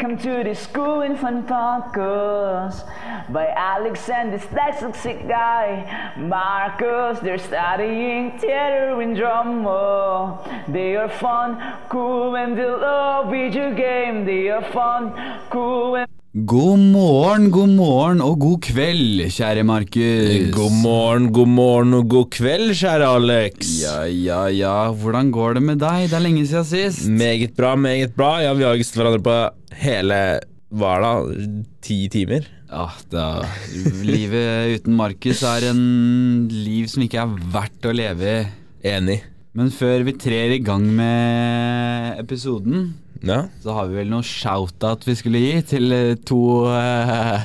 Welcome to the School in podcast by Alexander Dyslexic guy. Marcus, they're studying theater and drama. They are fun, cool, and they love video game. They are fun, cool, and God morgen, god morgen og god kveld, kjære Markus. God morgen, god morgen og god kveld, kjære Alex. Ja, ja, ja. Hvordan går det med deg? Det er lenge siden sist. Meget bra, meget bra. Ja, Vi har ikke sett hverandre på hele hva er det, ti timer. Ja, da, Livet uten Markus er en liv som ikke er verdt å leve i. Enig. Men før vi trer i gang med episoden, Ja. så har vi vel noe shout-out vi skulle gi til eh, to uh,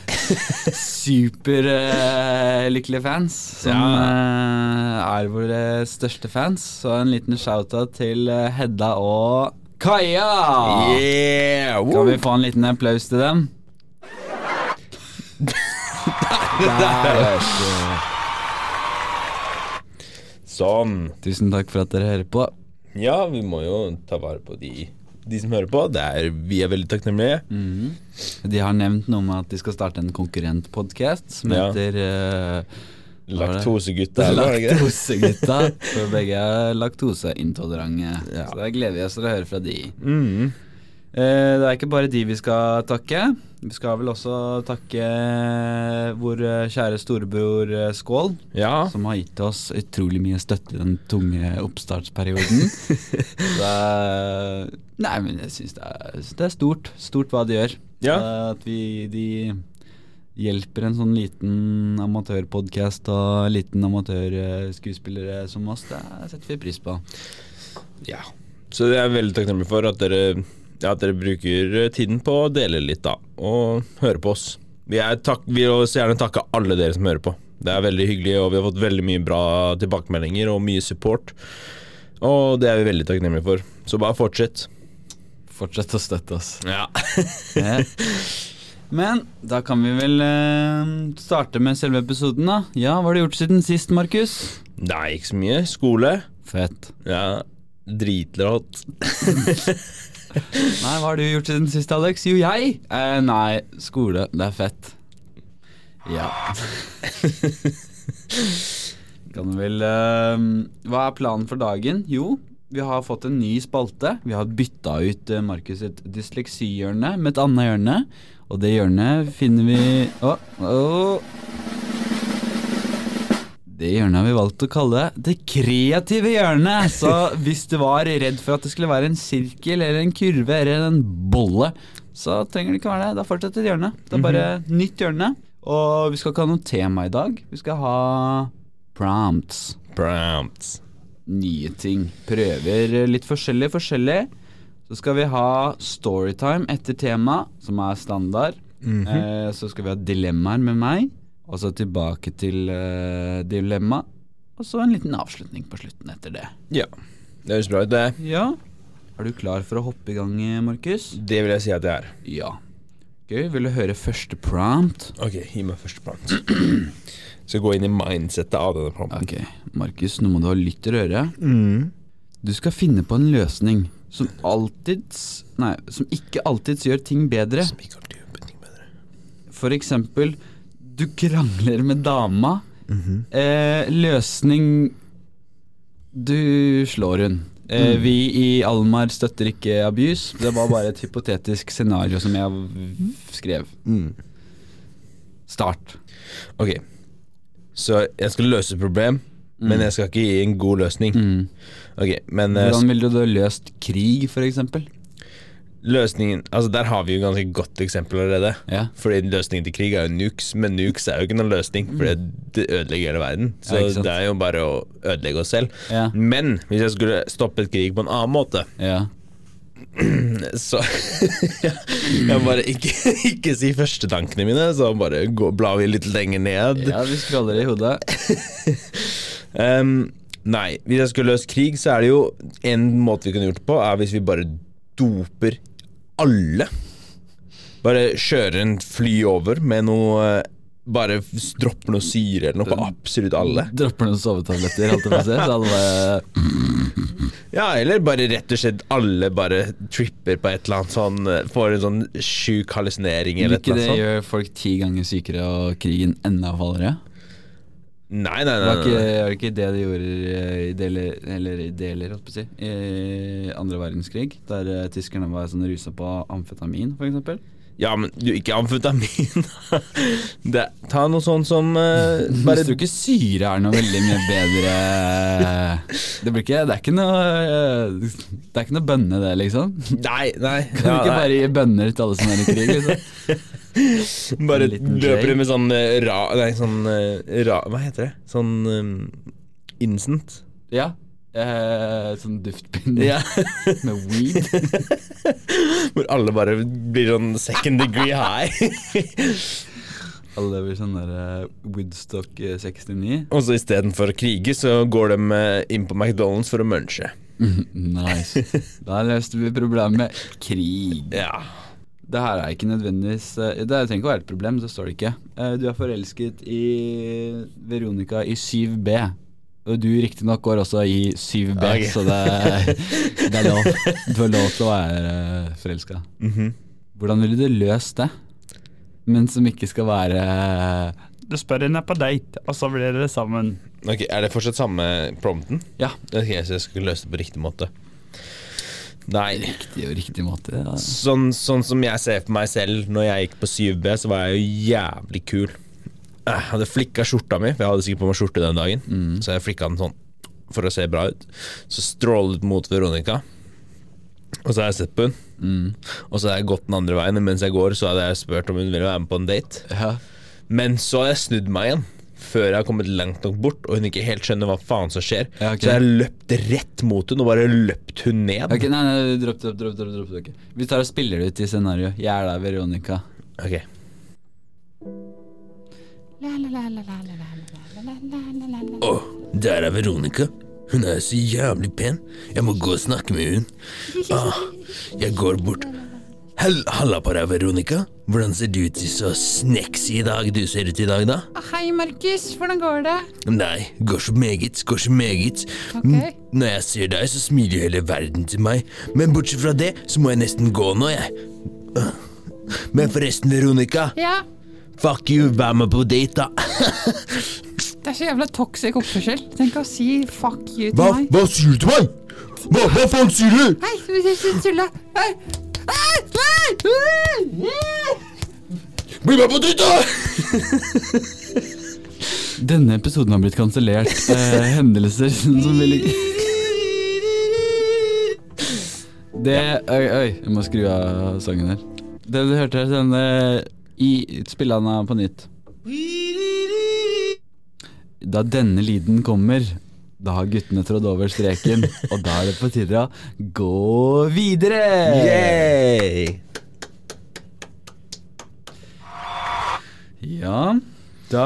superlykkelige fans som eh, er våre største fans. Så en liten shout-out til eh, Hedda og Kaja! Yeah! Kan vi få en liten applaus til dem? Der. Sånn. Tusen takk for at dere hører på. Ja, vi må jo ta vare på de, de som hører på. Det er, vi er veldig takknemlige. De har nevnt noe med at de skal starte en konkurrentpodkast som Ja. heter det? Laktosegutta? Laktosegutta. For begge er laktoseintolerante. Ja. Så da gleder vi oss til å høre fra de. Mm. Eh, det er ikke bare de vi skal takke. Vi skal vel også takke vår eh, kjære storebror eh, Skål, Ja. som har gitt oss utrolig mye støtte i den tunge oppstartsperioden. det er, nei, men jeg syns det, er- det er stort. Stort hva de gjør. Ja. Eh, At vi, de hjelper en sånn liten amatørpodkast og liten amatørskuespillere som oss. Det setter vi pris på. ja. Så det er jeg veldig takknemlig for at dere, ja, at dere bruker tiden på å dele litt, da. Og høre på oss. Vi, takk, vi vil også gjerne takke alle dere som hører på. Det er veldig hyggelig, og vi har fått veldig mye bra tilbakemeldinger og mye support. Og det er vi veldig takknemlige for. Så bare fortsett. Fortsett å støtte oss. Ja. Men da kan vi vel eh, starte med selve episoden, da. Ja, hva har du gjort siden sist, Markus? Nei, ikke så mye. Skole. Fett. Ja, dritrått. Nei, hva har du gjort siden sist, Alex? Jo, jeg? Eh, nei, skole. Det er fett. Ja. kan vel uh, Hva er planen for dagen? Jo, vi har fått en ny spalte. Vi har bytta ut uh, Markus sitt dysleksihjørne med et annet hjørne. Og det hjørnet finner vi Å, å. Det hjørnet har vi valgt å kalle det kreative hjørnet. Så hvis du var redd for at det skulle være en sirkel eller en kurve eller en bolle, så trenger det ikke være det. Det er fortsatt et hjørne. Det er bare et nytt hjørne. Og vi skal ikke ha noe tema i dag. Vi skal ha prompts. Prompts. Nye ting. Prøver litt forskjellig, forskjellig. Så skal vi ha storytime etter tema, som er standard. eh, så skal vi ha dilemmaer med meg. Og så tilbake til uh, dilemma. Og så en liten avslutning på slutten etter det. Ja, det høres bra ut, det. Ja. Er du klar for å hoppe i gang, eh, Markus? Det vil jeg si at jeg er. Ja. Gøy. Vil du høre første prompt? Ok, gi meg første prompt. Skal gå inn i mindsettet av denne prompten. Ok, Markus, nå må du ha lytt til øret. Du skal finne på en løsning som alltids Nei, som ikke alltids gjør ting bedre. Som ikke alltid gjør ting bedre. For eksempel, du krangler med dama. eh, løsning Du slår hun. Eh, Vi i Almar støtter ikke abuse. Det var bare et hypotetisk scenario som jeg skrev. skrev. Start. Ok, så jeg skal løse et problem, men jeg skal ikke gi en god løsning. Ok, men eh, Hvordan ville du løst krig, for eksempel? Løsningen Altså, der har vi jo ganske godt eksempel allerede. Ja. Fordi løsningen til krig er jo nukes, men nukes er jo ikke noen løsning, for det ødelegger hele verden. Så Ja, det er jo bare å ødelegge oss selv. Ja. Men hvis jeg skulle stoppet krig på en annen måte, Ja. så Jeg bare ikke, ikke si førstetankene mine, så bare gå, blar vi litt lenger ned. ja, vi scroller i hodet. um, nei, hvis jeg skulle løst krig, så er det jo en måte vi kunne gjort det på, er hvis vi bare doper alle. Bare kjører en fly over med noe bare dropper noe syre eller noe på absolutt alle. Dropper noen sovetabletter, holdt jeg på å si. Så alle bare Ja, eller bare rett og slett alle bare tripper på et eller annet sånn eh, Får en sånn sjuk hallusinering Vil eller et ikke eller det annet sånt. gjøre folk ti ganger sykere og krigen enda farligere? Nei, nei, nei. Ikke, var det ikke det de gjorde i deler, eller i deler, holdt på å si, i andre verdenskrig? Der eh, tyskerne var sånn rusa på amfetamin, eksempel? Ja, men du, ikke amfetamin. det, ta noe sånt som uh, bare Jeg du ikke syre er noe veldig mye bedre Det blir ikke Det er ikke noe eh, Det er ikke noe bønne, det, liksom? Nei, nei. Kan du ja, ikke nei. bare gi bønner til alle som er i krig, liksom? Bare løper du med sånn eh, ra... Nei, sånn eh, ra... Hva heter det? Sånn um, instant? Ja. Eh, sånn duftpinne Ja. med weed. Hvor alle bare blir sånn second degree high. Alle blir sånn der eh, Woodstock eh, 69. Og så istedenfor å krige, så går de inn på McDonald's for å munche. nice. Da løste vi problemet krig. Ja. Det her er ikke nødvendigvis eh, Det trenger ikke å være et problem, det står det ikke. Eh, Du er forelsket i Veronica i 7B. Og du riktignok går også i 7B, Ok. så det, er- det er lov. Du har lov til å være forelska. Mhm. Hvordan ville du løst det? Men som ikke skal være Du spør henne på date, og så blir dere sammen. Ok, Er det fortsatt samme prompten? Ja. Ok, så jeg skal løse det på riktig måte. Nei. Riktig og riktig måte. Ja. Sånn, sånn som jeg ser for meg selv når jeg gikk på 7B, så var jeg jo jævlig kul. Jeg hadde flikka skjorta mi, for jeg hadde sikkert på meg skjorte den dagen. Så jeg flikka den sånn for å se bra ut. Så strålet mot Veronica. Og så har jeg sett på hun. Og så har jeg gått den andre veien. Mens jeg går, så hadde jeg spurt om hun ville være med på en date. Ja. Men så har jeg snudd meg igjen. Før jeg har kommet langt nok bort, og hun ikke helt skjønner hva faen som skjer. Ja, okay. Så jeg har løpt rett mot hun og bare løpt hun ned. Ok, nei, nei, dropp, dropp, dropp, dropp, dropp, Okay. Vi tar og spiller det ut i scenario. Jeg er der, Veronica. Ok. Å, der er Veronica. Hun er så jævlig pen. Jeg må gå og snakke med hun. Ah, jeg går bort. Halla på deg, Veronica. Hvordan ser du ut så sneksy i dag du ser ut i dag, da? Hei, Markus. Hvordan går det? Nei, går så meget, går så meget. Ok. Mm, Når jeg ser deg, så smiler hele verden til meg. Men bortsett fra det, så må jeg nesten gå nå, jeg. Ah. Men forresten, Veronica. Ja, Fuck you, vær med på date, da. det er så jævla toxic oppførsel. Tenk å si fuck you til Hva, meg. hva sier du til meg? Hva, hva faen sier du? Hei, tulla. Hei, hei. Bli med på date, da! Denne episoden har blitt kansellert. Eh, hendelser som ville Det Oi, oi, jeg må skru av sangen her. Det du hørte, her, denne eh, i spillene på nytt. Da denne lyden kommer, da har guttene trådt over streken, og da er det på tide å gå videre. Yay! Ja, da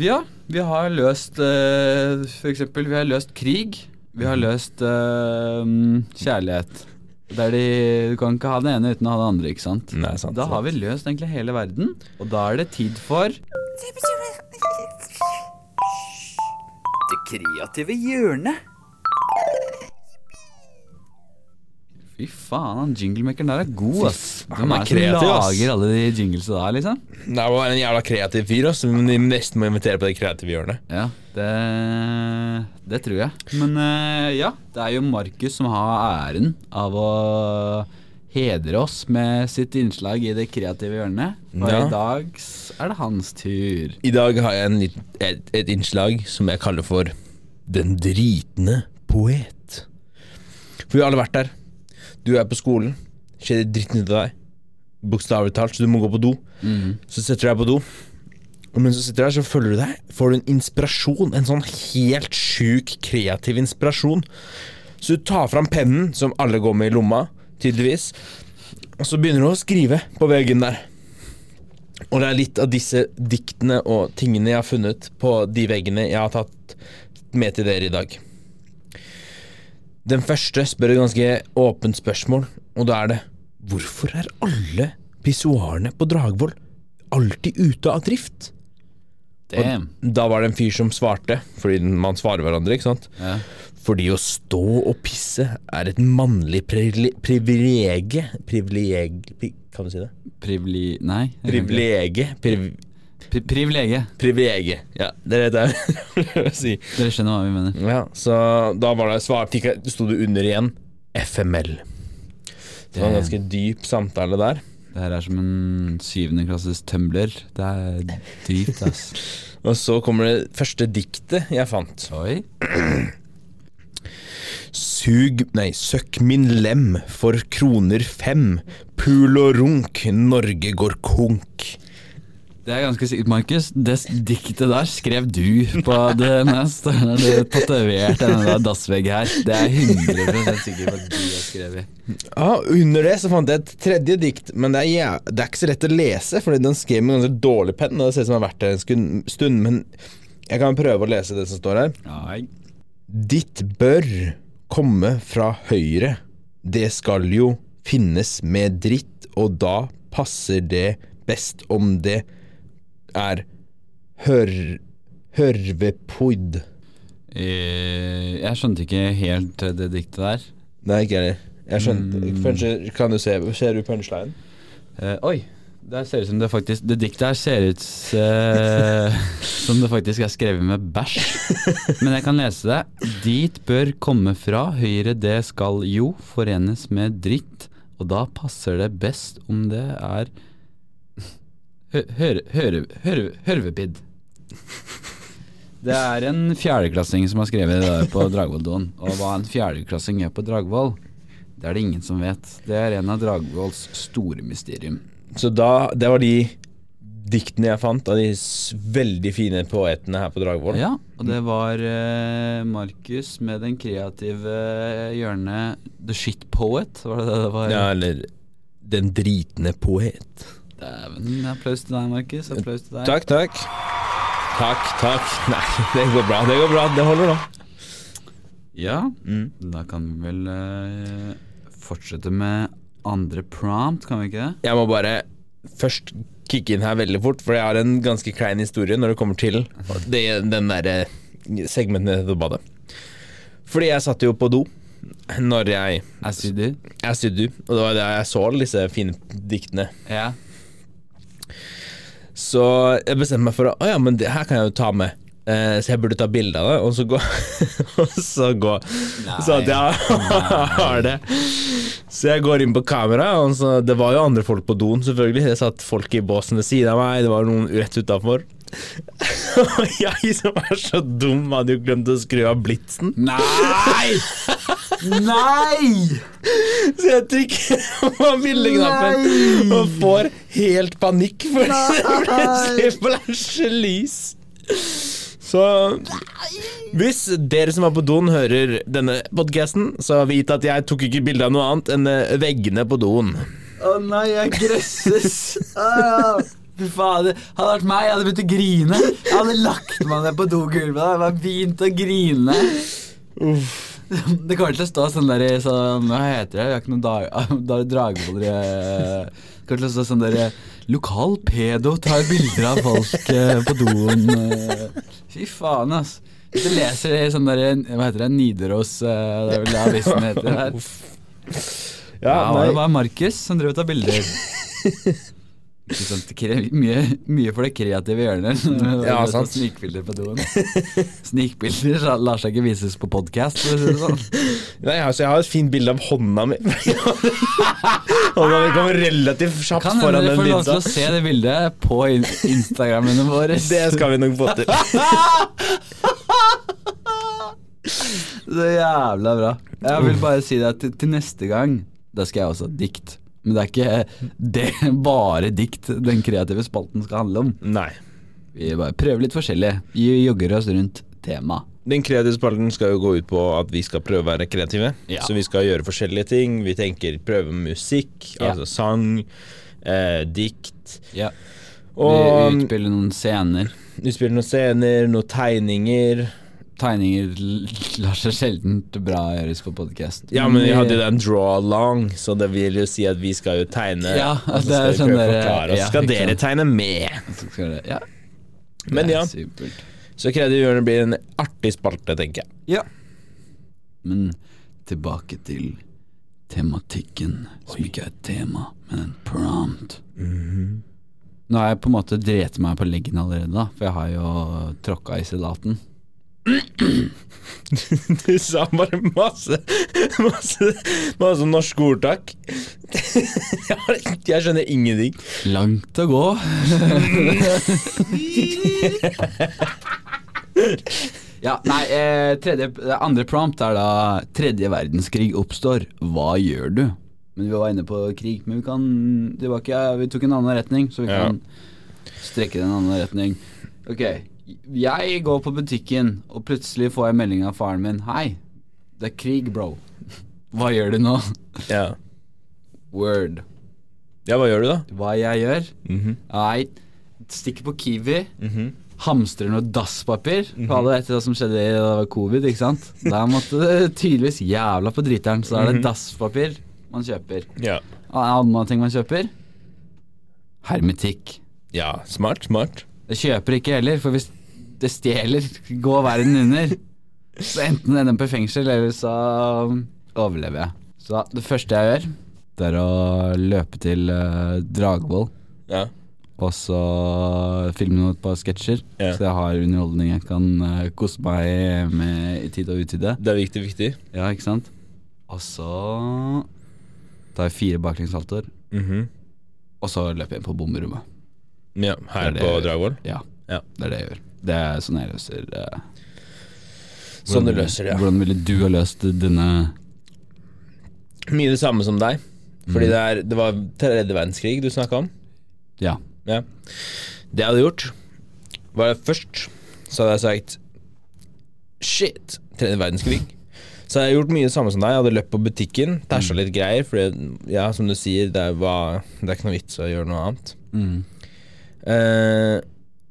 Ja, vi har løst uh, For eksempel, vi har løst krig. Vi har løst uh, kjærlighet. Der de, du kan ikke ha det ene uten å ha det andre, ikke sant? Nei, sant, Da har vi løst egentlig hele verden, og da er det tid for kreative hjørnet. Fy faen, han jinglemakeren der er god, ass. Hvem er er det som kreativ, ass. lager alle de jinglesa der, liksom? Det var en jævla kreativ fyr, ass. Men vi nesten må invitere på det kreative hjørnet. Ja, det, det tror jeg. Men eh, ja, det er jo Markus som har æren av å hedre oss med sitt innslag i det kreative hjørnet. Og Ja. i dag er det hans tur. I dag har jeg en et, et innslag som jeg kaller for Den dritne poet. For vi har alle vært der. Du er på skolen, skjer det dritten ut av deg. Bokstavelig talt, så du må gå på do. Så setter du deg på do. Og mens du sitter der, så følger du deg. Får du en inspirasjon. En sånn helt sjuk, kreativ inspirasjon. Så du tar fram pennen, som alle går med i lomma, tydeligvis. Og så begynner du å skrive på veggen der. Og det er litt av disse diktene og tingene jeg har funnet på de veggene jeg har tatt med til dere i dag. Den første spør et ganske åpent spørsmål, og da er det Hvorfor er alle pissoarene på Dragvoll alltid ute av drift? Damn. Da var det en fyr som svarte, fordi man svarer hverandre, ikke sant. Ja. Fordi å stå og pisse er et mannlig privilegie privilegie Kan du si det? Privli... Nei. Privilegie. Priv, Pri privilegie. privilegie. Ja, det er det jeg prøver å si. Dere skjønner hva vi mener. Ja, så da var det svar, sto det under igjen FML. Det var en ganske dyp samtale der. Det her er som en syvende klasses tumbler. Det er dypt, ass. Og så kommer det første diktet jeg fant. Oi. Sug, nei, søkk min lem for kroner fem. Pul og runk, Norge går konk. Det er ganske sikkert, Markus. Det diktet der skrev du på det mest. Du tatoverte denne dassvegg her. Det er jeg 100 sikkert på at du har skrevet. Ja, Under det så fant jeg et tredje dikt, men det er, ja, det er ikke så lett å lese, fordi den skrev med ganske dårlig penn, det ser ut som den har vært der en stund, men jeg kan prøve å lese det som står her. Nei. Ditt bør komme fra høyre. Det skal jo finnes med dritt, og da passer det best om det er hør, hørvepoid. Eh, Jeg skjønte ikke helt det diktet der. Nei, ikke jeg heller. Jeg skjønte Kanskje Kan du se Ser du punchline? Uh, oi. Der ser det ut som det faktisk Det diktet her ser ut eh, som det faktisk er skrevet med bæsj. Men jeg kan lese det. Dit bør komme fra høyre, det skal jo forenes med dritt. Og da passer det best om det er hørvepidd. Det er en fjerdeklassing som har skrevet det på Dragvoll-doen. Og hva en fjerdeklassing gjør på Dragvoll, det er det ingen som vet. Det er en av Dragvolls store mysterium. Så da Det var de diktene jeg fant av de veldig fine poetene her på Dragvoll. Ja, og det var uh, Markus med den kreative hjørnet The Shit Poet, var det det det var? Ja, eller Den dritne poet. Dæven, applaus til deg, Markus. Applaus til deg. Takk, takk. Takk, takk. Nei, det går bra. Det går bra. Det holder nå. Ja, Mm. da kan vi vel uh, fortsette med andre prompt, kan vi ikke det? Jeg må bare først kicke inn her veldig fort, for jeg har en ganske klein historie når det kommer til det, den derre segmentet på badet. Fordi jeg satt jo på do når jeg Jeg do. du? you do. og det var da jeg så disse fine diktene. Ja. Så jeg bestemte meg for å Å ja, men det her kan jeg jo ta med. Eh, så jeg burde ta bilde av det, og så gå Og så gå Så at jeg har det. Så jeg går inn på kamera, og så Det var jo andre folk på doen, selvfølgelig. Det satt folk i båsen ved siden av meg, det var noen rett utafor. Og jeg som er så dum, hadde jo glemt å skru av blitsen. Nei! Nei! Så jeg trykker på bildeknappen og får helt panikk for det plutselig flasher lys. Så hvis dere som var på doen hører denne podcasten, så vit at jeg tok ikke bilde av noe annet enn eh, veggene på doen. Å nei, jeg gresses. Ah, Fy fader. Hadde det vært meg, jeg hadde begynt å grine. Jeg hadde lagt meg ned på dogulvet og hadde begynt å grine. Det kommer til å stå sånn der i sånn Hva heter det? Jeg har ikke noen dag, da- dragvoller eh, kommer til å stå sånn der eh, Lokal pedo tar bilder av folk eh, på doen. eh. Fy faen, ass. Du leser det i sånn der Hva heter det? Nidaros Det er vel det avisen heter. her. Ja, var det bare Markus som drev og tok bilder. Mye, mye for det kreative hjørnet. Ja, sant. Snikbilder på doen. Snikbilder lar seg ikke vises på podkast. Sånn. Nei, altså, jeg har et fint bilde av hånda mi. hånda mi kommer relativt kjapt Kan foran hende dere den får til å se det bildet på in Instagrammene våre. Det skal vi nok få til. Så jævla bra. Jeg vil bare si det at til, til neste gang, da skal jeg også ha dikt. Men det er ikke det bare dikt den kreative spalten skal handle om. Nei. Vi bare prøver litt forskjellig. Vi jogger oss rundt temaet. Den kreative spalten skal jo gå ut på at vi skal prøve å være kreative. Ja. Så vi skal gjøre forskjellige ting. Vi tenker prøve musikk, Ja. altså sang, eh, dikt. Ja. Og vi utspiller noen scener. Utspiller noen scener, noen tegninger. Tegninger lar seg sjelden bra gjøres på podkast. Ja, men vi hadde jo den draw along, så det vil jo si at vi skal jo tegne. Ja, og så det er skal sånn dere, forklare, ja, skal dere tegne med. Så det- Ja. Men ja, Supert. så Kreativ hjørne blir en artig spalte, tenker jeg. Ja. Men tilbake til tematikken, som ikke er et tema, men en prompt. Nå har jeg på en måte drept meg på leggen allerede, da, for jeg har jo tråkka i salaten. Du sa bare masse Masse, masse norske ordtak. Jeg, skjønner ingenting. Langt å gå. ja, nei, eh, tredje, det andre prompt er da Tredje verdenskrig oppstår. Hva gjør du? Men vi var inne på krig, men vi kan tilbake. Vi tok en annen retning, så vi kan strekke det i en annen retning. Ok, jeg går på butikken, og plutselig får jeg melding av faren min. Hei, det er krig, bro. Hva gjør du nå? Ja. Word. ja, hva gjør du, da? Hva jeg gjør? Mhm. Nei, stikker på Kiwi. Mhm. Hamstrer noe dasspapir. For alle vet det som skjedde da covid, ikke sant? Da måtte det tydeligvis jævla på driteren, så da er det dasspapir man kjøper. Ja. Annen ting man kjøper hermetikk. ja, smart, smart. Jeg kjøper ikke heller, for hvis det stjeler, går verden under. Så enten ender jeg på fengsel, eller så overlever jeg. Så det første jeg gjør, det er å løpe til uh, Dragvoll. Ja. Og så filme noen et par sketsjer, Ja. så jeg har underholdning jeg kan uh, kose meg med i tide og utide. Det er viktig, viktig. Ja, ikke sant? Og så tar jeg fire baklengssaltoer, Mhm. og så løper jeg inn på bomberommet. Ja, her Det det på. Dragvoll. Ja, Ja. det er det jeg gjør. Det er sånn jeg løser uh, Sånn du løser det, ja. Hvordan ville du ha løst denne Mye det samme som deg. Fordi det, er, det var tredje verdenskrig du snakka om. Ja. Ja. Det jeg hadde gjort, var at først så hadde jeg sagt Shit, tredje verdenskrig. Så jeg gjort mye det samme som deg. Jeg hadde løpt på butikken, tæsja litt greier. Fordi, ja, som du sier, det er, det er ikke noe vits å gjøre noe annet. Mm. Eh,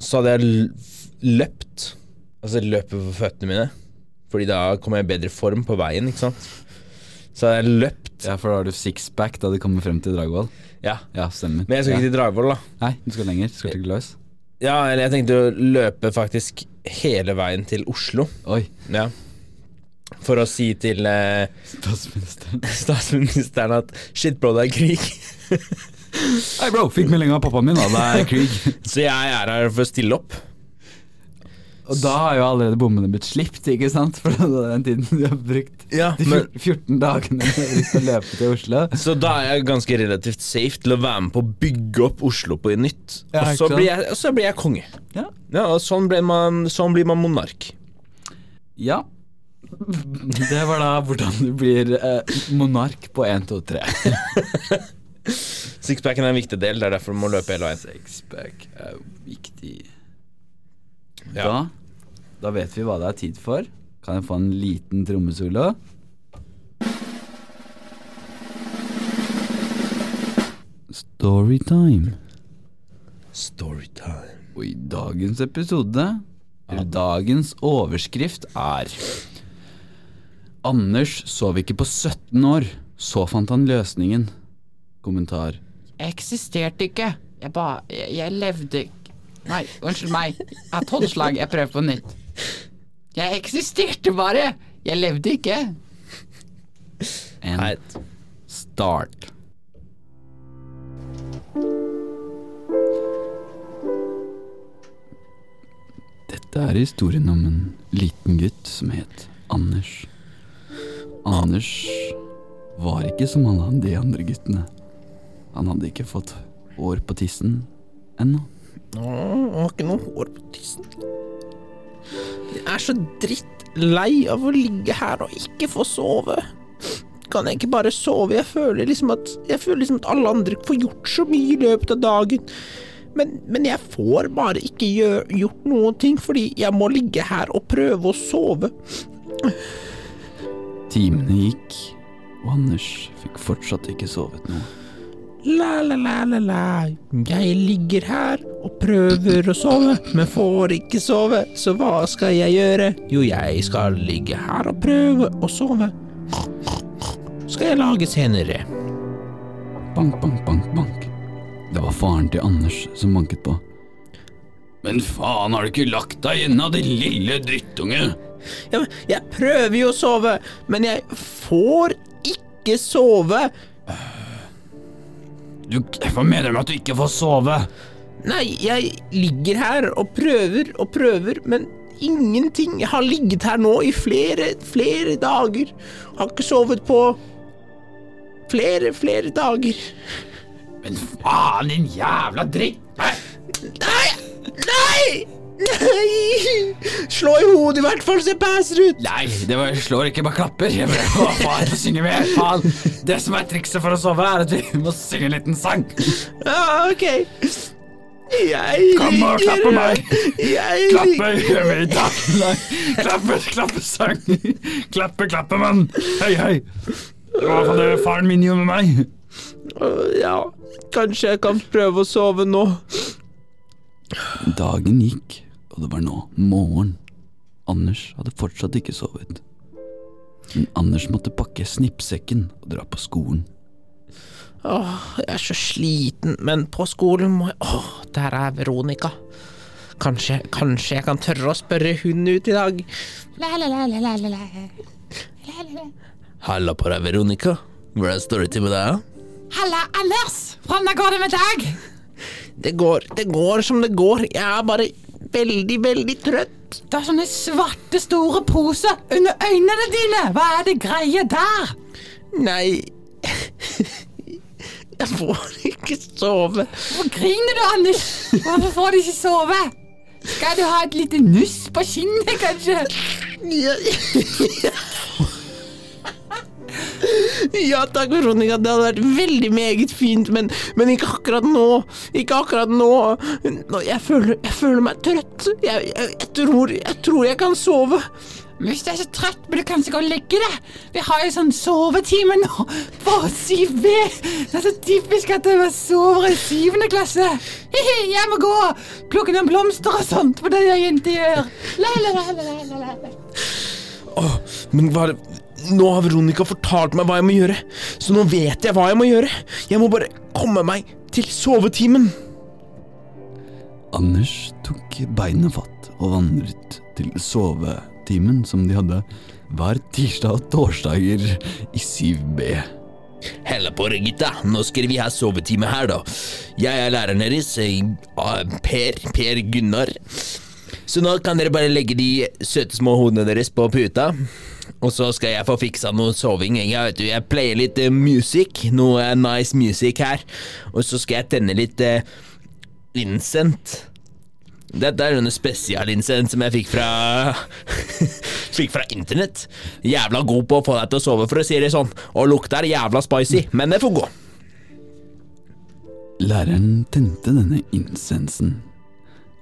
så hadde jeg løpt, altså løpet på føttene mine. Fordi da kommer jeg i bedre form på veien, ikke sant. Så hadde jeg løpt ja, for da har du sixpack da du kommer frem til Dragvoll. Ja. Ja, stemmer. Men jeg skal ikke ja. til Dragvoll, da. Nei, du skal lenger. Du skal til Gløs. Ja, eller jeg tenkte å løpe faktisk hele veien til Oslo. Oi. Ja. For å si til eh, Statsministeren. statsministeren at shit, bro, det er krig. Hei, bro! Fikk melding av pappaen min, da. Det er krig. Så jeg er her for å stille opp. Og da har jo allerede bommene blitt slipt, ikke sant? For det den tiden de har brukt Ja, de 14 dagene på å løpe til Oslo. så da er jeg ganske relativt safe til å være med på å bygge opp Oslo på nytt. Ja, og, så blir jeg, og så blir jeg konge. Ja. Ja, og sånn, man, sånn blir man monark. ja. Det var da hvordan du blir eh, monark på 1, 2, 3. Sixpacken er en viktig del, det er derfor du må løpe hele veien. Sixpack er viktig. Ja. Da, da vet vi hva det er tid for. Kan jeg få en liten trommesolo? Storytime. Storytime. Og i dagens episode, eller dagens overskrift, er Anders sov ikke på 17 år. Så fant han løsningen. Kommentar. Jeg eksisterte ikke. Jeg bare Jeg, jeg levde ikke Nei, unnskyld meg. Jeg har tolv slag. Jeg prøver på nytt. Jeg eksisterte bare. Jeg levde ikke. And start. Dette er historien om en liten gutt som het Anders. Anders var ikke som alle de andre guttene. Han hadde ikke fått hår på tissen ennå. Han har ikke noe hår på tissen. Jeg er så drittlei av å ligge her og ikke få sove. Kan jeg ikke bare sove? Jeg føler liksom at føler liksom at alle andre får gjort så mye i løpet av dagen. Men, men jeg får bare ikke gjør, gjort noen ting fordi jeg må ligge her og prøve å sove. Timene gikk, og Anders fikk fortsatt ikke sovet noe. La, la, la, la, la. Jeg ligger her og prøver å sove, men får ikke sove. Så hva skal jeg gjøre? Jo, jeg skal ligge her og prøve å sove. Skal jeg lage senere. Bank, bank, bank, bank. Det var faren til Anders som banket på. Men faen, har du ikke lagt deg ennå, din lille drittunge? Ja, men jeg prøver jo å sove, men jeg får ikke sove. Du, hva mener du med at du ikke får sove? Nei, jeg ligger her og prøver og prøver, men ingenting. Jeg har ligget her nå i flere, flere dager. Har ikke sovet på flere, flere dager. Men faen, din jævla dritt! Nei. Nei! Nei! Nei! Slå i hodet i hvert fall, så jeg passer ut. Nei, det var, slår ikke, bare klapper. Jeg bare, å, faen, jeg synge mer. Faen. Det som er trikset for å sove, er at vi må synge en liten sang. Ja, ok. Jeg Kom og klapp meg. Jeg Klappe, gjør vi i dag. Klappe, klappe, sang. Klappe, klappe, mann. Hei, hei. Det var i hvert fall det faren min gjorde med meg. Ja, kanskje jeg kan prøve å sove nå. Dagen gikk, og det var nå morgen. Anders hadde fortsatt ikke sovet. Men Anders måtte pakke snippsekken og dra på skolen. Åh, jeg er så sliten, men på skolen må jeg Åh, der er Veronica. Kanskje, kanskje jeg kan tørre å spørre hun ut i dag. La, la, la, la, la, la, la. La, la, la. Halla på deg, Veronica. Hvordan står det til med deg? Halla, Anders! Hvordan går det med deg? Det går, det går som det går. Jeg er bare veldig, veldig trøtt. Det er sånne svarte, store poser under øynene dine. Hva er det greie der? Nei Jeg får ikke sove. Hvorfor griner du, Anders? Hvorfor får du ikke sove? Skal du ha et lite nuss på kinnet, kanskje? Ja, ja takk, Veronica. Det hadde vært veldig meget fint, men, men ikke akkurat nå. Ikke akkurat nå. Jeg føler, jeg føler meg trøtt. Jeg, jeg, jeg, tror, jeg tror jeg kan sove. Men Hvis du er så trøtt, burde du kanskje gå og legge deg. Vi har jo sånn sovetime nå på 7B. Det er så typisk at man sover i syvende klasse. Hihi, jeg må gå og plukke noen blomster og sånt, for det gjør jenter gjør. La, la, la, la, la, la. Oh, men hva er det Nå har Veronica fortalt meg hva jeg må gjøre, så nå vet jeg hva jeg må gjøre. Jeg må bare komme meg til sovetimen. Anders tok beinet fatt og vandret til sovetimen som de hadde hver tirsdag og torsdager i 7B. Hella på det, gutta. Nå skal vi ha sovetime her, da. Jeg er læreren deres, eh, ah, Per, Per Gunnar. Så nå kan dere bare legge de søte små hodene deres på puta. Og så skal jeg få fiksa noe soving. Jeg, vet du, jeg pleier litt uh, music, noe uh, nice music her. Og så skal jeg tenne litt uh, incent. Dette er denne spesialincent som jeg fikk fra Fikk fra internett. Jævla god på å få deg til å sove, for å si det sånn. Og lukta er jævla spicy, men det får gå. Læreren tente denne insensen,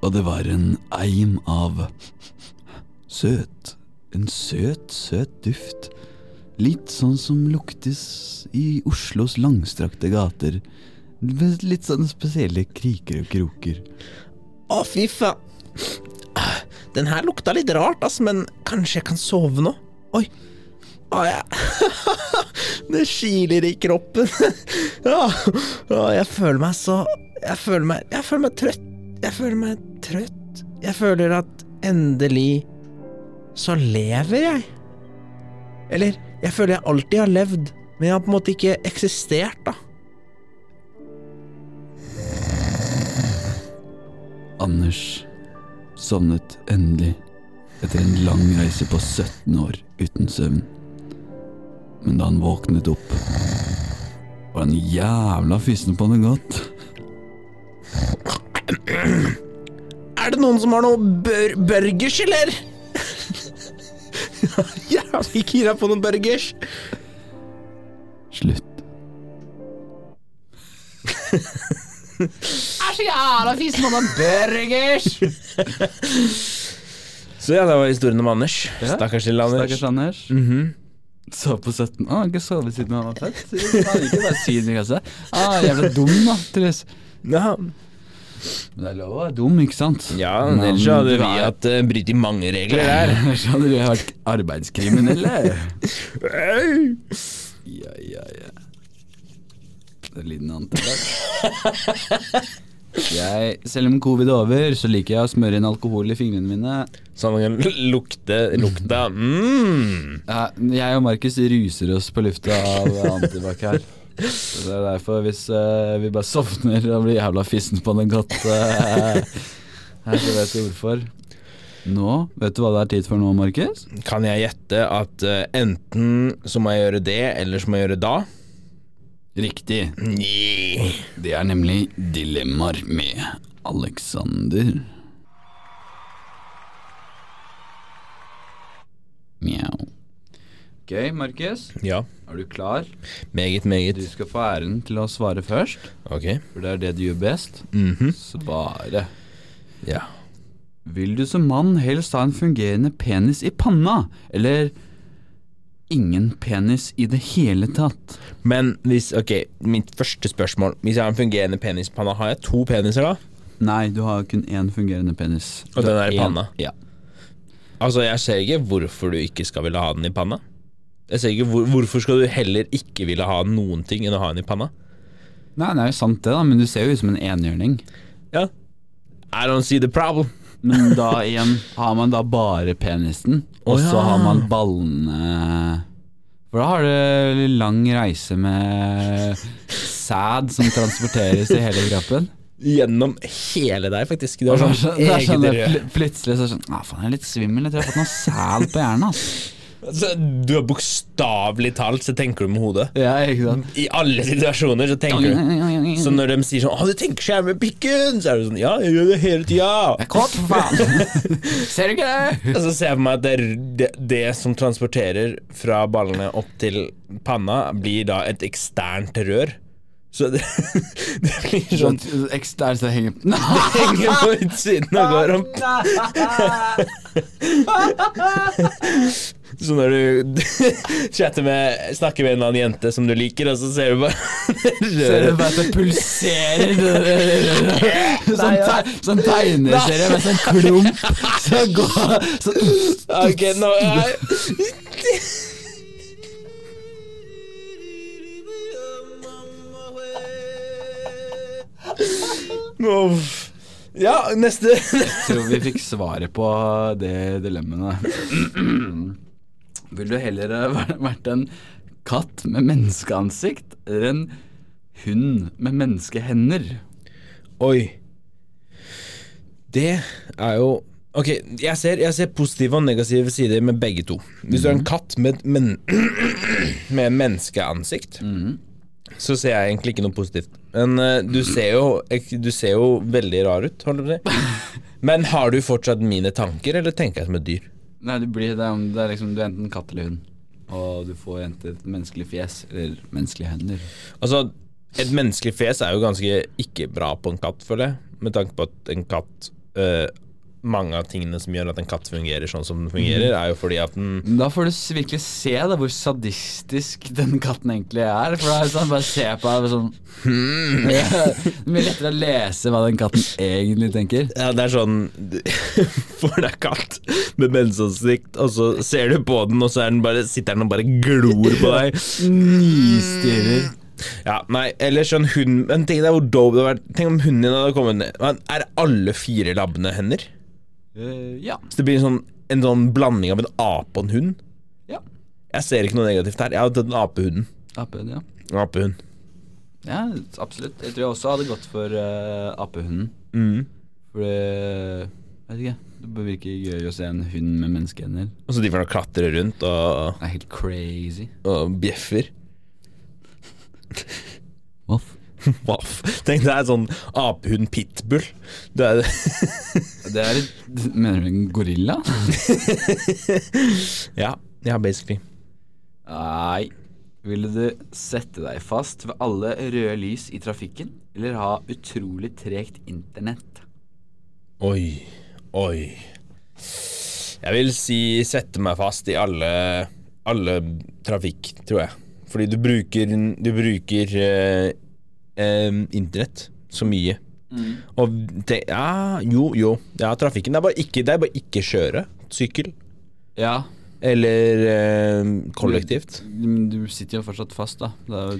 og det var en eim av søt, en søt, søt duft. Litt sånn som luktes i Oslos langstrakte gater, litt sånne spesielle kriker og kroker. Å, fy faen. Den her lukta litt rart, ass, men kanskje jeg kan sove nå? Oi. Å, ja. Det kiler i kroppen. Å, jeg føler meg så Jeg føler meg Jeg føler meg trøtt. Jeg føler meg trøtt. Jeg føler at endelig så lever jeg. Eller, jeg føler jeg alltid har levd, men jeg har på en måte ikke eksistert, da. Anders sovnet endelig etter en lang reise på 17 år uten søvn. Men da han våknet opp, var han jævla fysen på noe godt. Er det noen som har noe bør burgers, eller? Jævlig gira på noen burgers. Slutt. Er så jævla fisen på noen burgers. Så ja, det var historien om Anders. Ja. Stakkars lille Anders. Stakkars Anders. Sov på 17. Å, han ikke sovet siden han var født. Så Han ikke bare si i kassa. Ah, jævla dum, da, Truls. Ja, Men det er lov å være dum, ikke sant? ja Men ellers hadde vi hatt uh, brytt i mange regler der. Ellers hadde vi vært arbeidskriminelle. Ja, ja, ja. Det er lyden av antibac. Jeg, selv om covid er over, så liker jeg å smøre inn alkohol i fingrene mine. Sånn at man kan lukte lukta mm. Jeg og Markus ruser oss på lufta av antibac her. Så det er derfor, hvis uh, vi bare sovner og blir jævla fissen på den godt uh, her, så vet vi hvorfor. Nå, vet du hva det er tid for nå, Markus? Kan jeg gjette at uh, enten så må jeg gjøre det, eller så må jeg gjøre da? Riktig. Nei. Det er nemlig Dilemmaer med Alexander. Mjau. Ok, Markus. Ja. Er du klar? Meget, Du skal få æren til å svare først, Ok. for det er det du gjør best. Mhm. Svare. Ja. Vil du som mann helst ha en fungerende penis i panna, eller ingen penis i det hele tatt? Men hvis Ok, mitt første spørsmål. Hvis jeg har en fungerende penis i panna, har jeg to peniser da? Nei, du har kun én fungerende penis. Og den er i panna? Ja. Altså, jeg ser ikke hvorfor du ikke skal ville ha den i panna. Jeg ser ikke hvor, Hvorfor skal du heller ikke ville ha noen ting enn å ha den i panna? Nei, det er jo sant det, da, men du ser jo ut som en enhjørning. Ja. I don't see the problem. Men da igjen har man da bare penisen, og så ja. har man ballene For da har du lang reise med sæd som transporteres i hele kroppen. Gjennom hele deg, faktisk. Det har er sånn sånn, det er sånn det sånn pl plutselig så er det sånn ah, faen, jeg er litt svimmel, jeg tror jeg har fått noe sæd på hjernen. ass Altså, du har bokstavelig talt så tenker du med hodet. Ja, ikke sant? I alle situasjoner så tenker du Så når de sier sånn 'Å, du tenker så jævlig med pikken', så er du sånn 'Ja, jeg gjør det hele tida'. Jeg er kåt, for faen! Ser du ikke det? Og så ser jeg for meg at det, det, det som transporterer fra ballene opp til panna, blir da et eksternt rør. Så det, det blir sånn ekstern som henger Det henger på utsiden går om Så når du chatter med snakker med en annen jente som du liker, og så ser du bare Ser du bare at det pulserer. Sånn, te sånn tegneserie med sånn klump som går sånn, Ok, nå jeg, Uff. Ja, neste Tror vi fikk svaret på det dilemmaet. Vil du heller vært- en katt med menneskeansikt eller en hund med menneskehender? Oi. Det er jo Ok, jeg ser, jeg ser positive og negative sider med begge to. Hvis du er en katt med, men, med menneskeansikt, så ser jeg egentlig ikke noe positivt. Men uh, du, ser jo, du ser jo veldig rar ut, holder jeg på å si. Men har du fortsatt mine tanker, eller tenker jeg som et dyr? Nei, du blir det, det er liksom Du er enten katt eller hund. Og du får enten et menneskelig fjes eller menneskelige hender. Altså, et menneskelig fjes er jo ganske ikke bra på en katt, føler jeg. Med tanke på at en katt eh, Mange av tingene som gjør at en katt fungerer sånn som den fungerer, er jo fordi at den Da får du virkelig se da hvor sadistisk den katten egentlig er. For da er det sånn, bare se på deg sånn Ja, Det blir lettere å lese hva den katten egentlig tenker. Ja, det er sånn Får deg katt med menneskeansikt, og så ser du på den, og så er den bare, sitter den og bare glor på deg. Nistirrer. Ja, nei, eller sånn hund Men tenk deg hvor dope det hadde vært. Tenk om hunden din hadde kommet ned Men Er alle fire labbene hender? Eh, ja. Så det blir en sånn, en sånn blanding av en ape og en hund? Ja. Jeg ser ikke noe negativt her. Jeg hadde tatt den apehunden. Apehund, ja. Apehund. Ja, absolutt. Jeg tror jeg også hadde gått for uh, apehunden. Mm. For det Vet ikke. Det virker gøy å se en hund med menneskehender. Og så de får klatre rundt og, Det er helt crazy. og bjeffer. Voff. Vaff. Tenk deg er sånn apehund pitbull. Det er Det er et Mener du en gorilla? Ja, ja, basically. Nei. Ville du sette deg fast ved alle røde lys i trafikken, eller ha utrolig tregt internett? Oi, oi. Jeg vil si sette meg fast i alle, alle trafikk, tror jeg. Fordi du bruker, du bruker eh, eh, internett så mye. Og det, ja, jo, jo. Ja, trafikken. Det er bare ikke, det er bare ikke kjøre. Sykkel. Ja. Eller eh, kollektivt. Du, du sitter jo fortsatt fast, da. Det er, jo-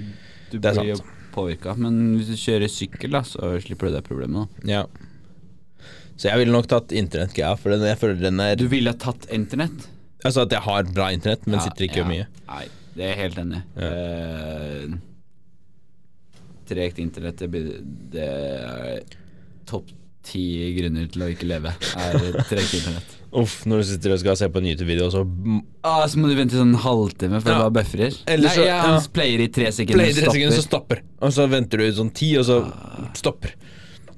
du Det er blir jo sant. påvirka. Men hvis du kjører sykkel, da, så slipper du det problemet. Da. Ja. Så jeg ville nok tatt internettgreia, for den, jeg føler den er Du ville ha tatt internett? Altså at jeg har bra internett, men Ja, sitter ikke ja. mye. Nei, det er jeg helt enig. i. Eh, Tregt internett, det, er topp ti grunner til å ikke leve, er tregt internett. Uff, når du sitter og skal se på en YouTube-video, så Ah, så må du vente sånn halvtime før Ja. det bare bøfrer. Eller Nei, så- ja, ja. player i tre sekunder, tre sekunder, så stopper. Og så venter du sånn ti, og så stopper.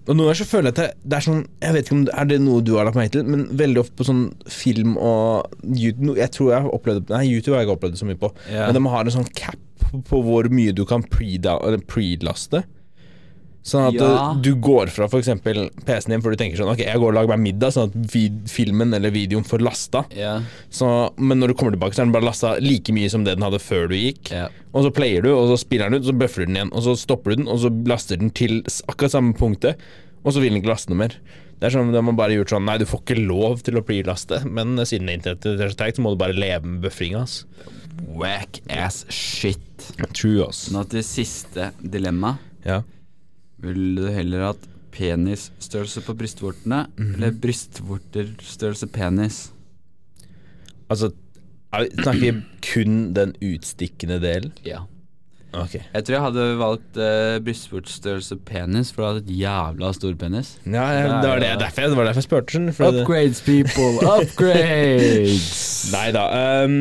Og noen ganger så føler jeg at det, det er sånn Jeg vet ikke om det er det noe du har lagt merke til, men veldig ofte på sånn film og YouTube Jeg tror jeg har opplevd det Nei, YouTube har jeg ikke opplevd det så mye på. Ja. Men de har en sånn cap på hvor mye du kan pre-laste. Sånn at Ja. eh, du går fra f.eks. PC-en din før du tenker sånn Ok, jeg går og lager meg middag, sånn at filmen eller videoen får lasta. Ja, Så, men når du kommer tilbake, så er den bare lasta like mye som det den hadde før du gikk. ja. Og så player du, og så spiller den ut, og så bøffer den igjen. Og så stopper du den, og så laster den til akkurat samme punktet, og så vil den ikke laste noe mer. Det er sånn, De har bare gjort sånn Nei, du får ikke lov til å pre-laste, men siden internettet er så teit, så må du bare leve med bøfringa. ass. Whack ass shit. True, ass. Nå til siste dilemma. Ja. Vil du heller hatt penisstørrelse på brystvortene, Mhm. eller brystvorterstørrelse penis? Altså, er snakker vi kun den utstikkende delen? Ja. Ok. Jeg tror jeg hadde valgt uh, brystvortstørrelse penis, for du hadde et jævla stor penis. Ja, ja, det var det, derfor, det var derfor jeg spurte. Upgrades, people! Upgrades! Nei da. ehm,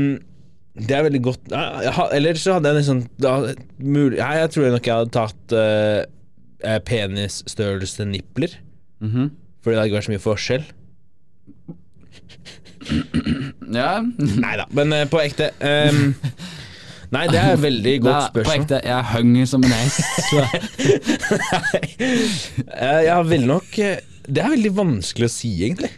det er veldig godt Eller så hadde jeg liksom da, mulig, Nei, jeg tror nok jeg hadde tatt uh, penisstørrelse nipler. Mhm. Fordi det hadde ikke vært så mye forskjell. Ja. Nei da, men uh, på ekte Um, Nei, det er et veldig godt spørsmål. På ekte, jeg hang som en hest. nei. Uh, jeg har veldig nok Det er veldig vanskelig å si, egentlig.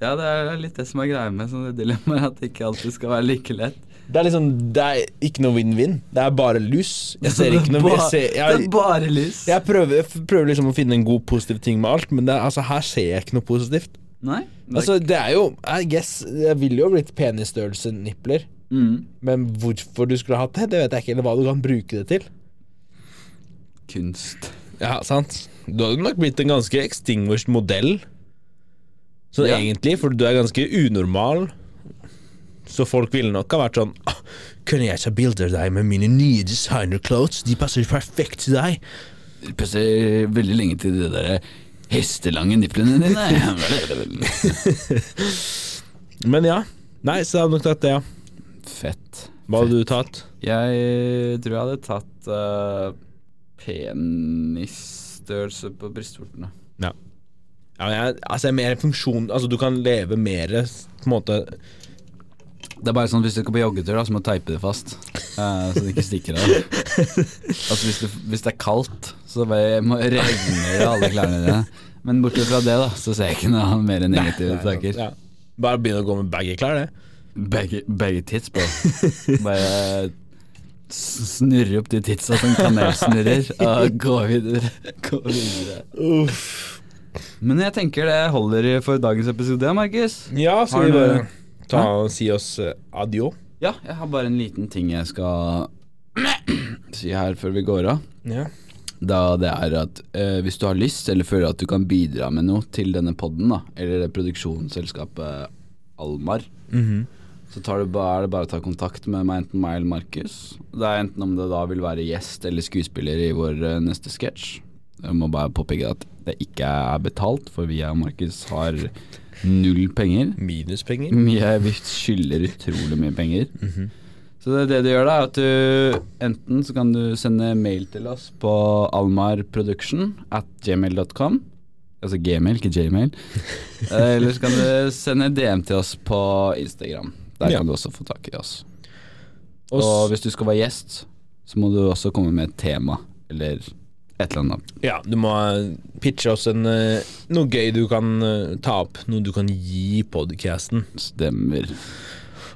Ja, det er litt det som er greia med sånne dilemmaer, at det ikke alltid skal være like lett. Det er liksom Det er ikke noe win-win. Det er bare lus. Jeg ser ikke noe jeg, ser, Det er bare lys. jeg prøver, jeg prøver liksom å finne en god, positiv ting med alt, men det, altså, her ser jeg ikke noe positivt. Nei? det Altså, det er jo I guess Jeg ville jo blitt penisstørrelse nipler. mm, Men hvorfor du skulle hatt det, det vet jeg ikke. Eller hva du kan bruke det til. kunst. Ja, sant Du hadde nok blitt en ganske extinguished modell. Sånn Ja. egentlig, for du er ganske unormal. Så folk ville nok ha vært sånn «Ah, Kunne jeg ta bilder av deg med mine nye designer-clothes? De passer perfekt til deg. Det passer veldig lenge til de der hestelange nipplene dine. Men ja. Nei, så jeg hadde nok tatt det, ja. Fett. Hva hadde du tatt? Jeg tror jeg hadde tatt uh, penisstørrelse på brystvortene. Ja. Ja jeg, altså, jeg er mer funksjon Altså, du kan leve mer på en måte Det er bare sånn hvis du skal på joggetur, da, så må du teipe det fast. Uh, så det ikke stikker av. altså hvis, det, hvis det er kaldt, så bare må regne alle klærne dine. Men bortsett fra det, da, så ser jeg ikke noe mer negative tanker. ja. Bare begynne å gå med baggy klær, det. Begge, begge tits, bro. Bare snurre opp de titsa som kanelsnurrer, og gå videre. Gå videre. Men jeg tenker det holder for dagens episode, Markus. Ja, skal vi bare ta og si oss eh, adjø? Ja, jeg har bare en liten ting jeg skal si her før vi går av. Ja. Da det er at eh, hvis du har lyst, eller føler at du kan bidra med noe til denne podden, da, eller det produksjonsselskapet Almar, så tar du bare, er det bare å ta kontakt med meg, enten meg eller Markus. Det er enten om det da vil være gjest eller skuespiller i vår eh, neste sketsj. Jeg må bare påpeke at det ikke er betalt, for vi og Markus har null penger. Minuspenger. Vi skylder utrolig mye penger. Så det, det du gjør da, er at du enten så kan du sende mail til oss på almarproduction at gmail.com. Altså gmail, ikke jmail. Eh, Eller så kan du sende DM til oss på Instagram. Der Ja. kan du også få tak i oss. Og hvis du skal være gjest, så må du også komme med et tema, eller et eller annet. ja, du må eh, pitche oss en, eh, noe gøy du kan eh, ta opp. Noe du kan gi podcasten. Stemmer.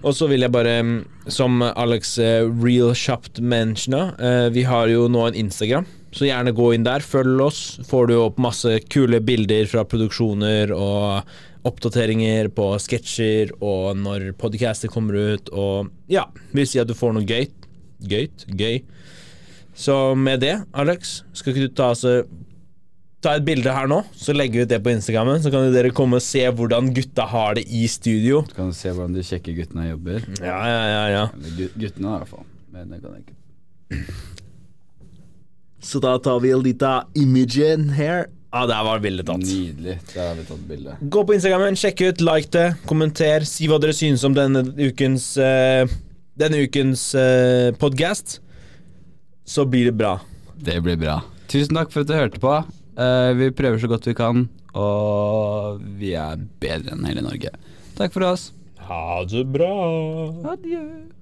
Og så vil jeg bare, mm, som Alex Real Shopped mentiona, vi har jo nå en Instagram, så gjerne gå inn der, følg oss. Får du opp masse kule bilder fra produksjoner og oppdateringer på sketsjer og når podcaster kommer ut, og ja, vil si at du får noe gøy. Gøyt? Gøy. Så med det, Alex, skal ikke du ta, altså, ta et bilde her nå, så legger vi ut det på Instagrammen, så kan dere komme og se hvordan gutta har det i studio. Så kan du se hvordan de kjekke guttene jobber. Ja, ja, ja, ja. Eller guttene, i hvert fall. Men det kan jeg ikke. Så da tar vi en liten image her. Ja, der var bildet tatt. Nydelig. Der har vi tatt bilde. Gå på Instagrammen, sjekk ut, like det, kommenter, si hva dere synes om denne ukens uh, Denne ukens uh, podcast. Så blir det bra. Det blir bra. Tusen takk for at du hørte på. Eh, vi prøver så godt vi kan, og vi er bedre enn hele Norge. Takk for oss. Ha det bra. Adjø.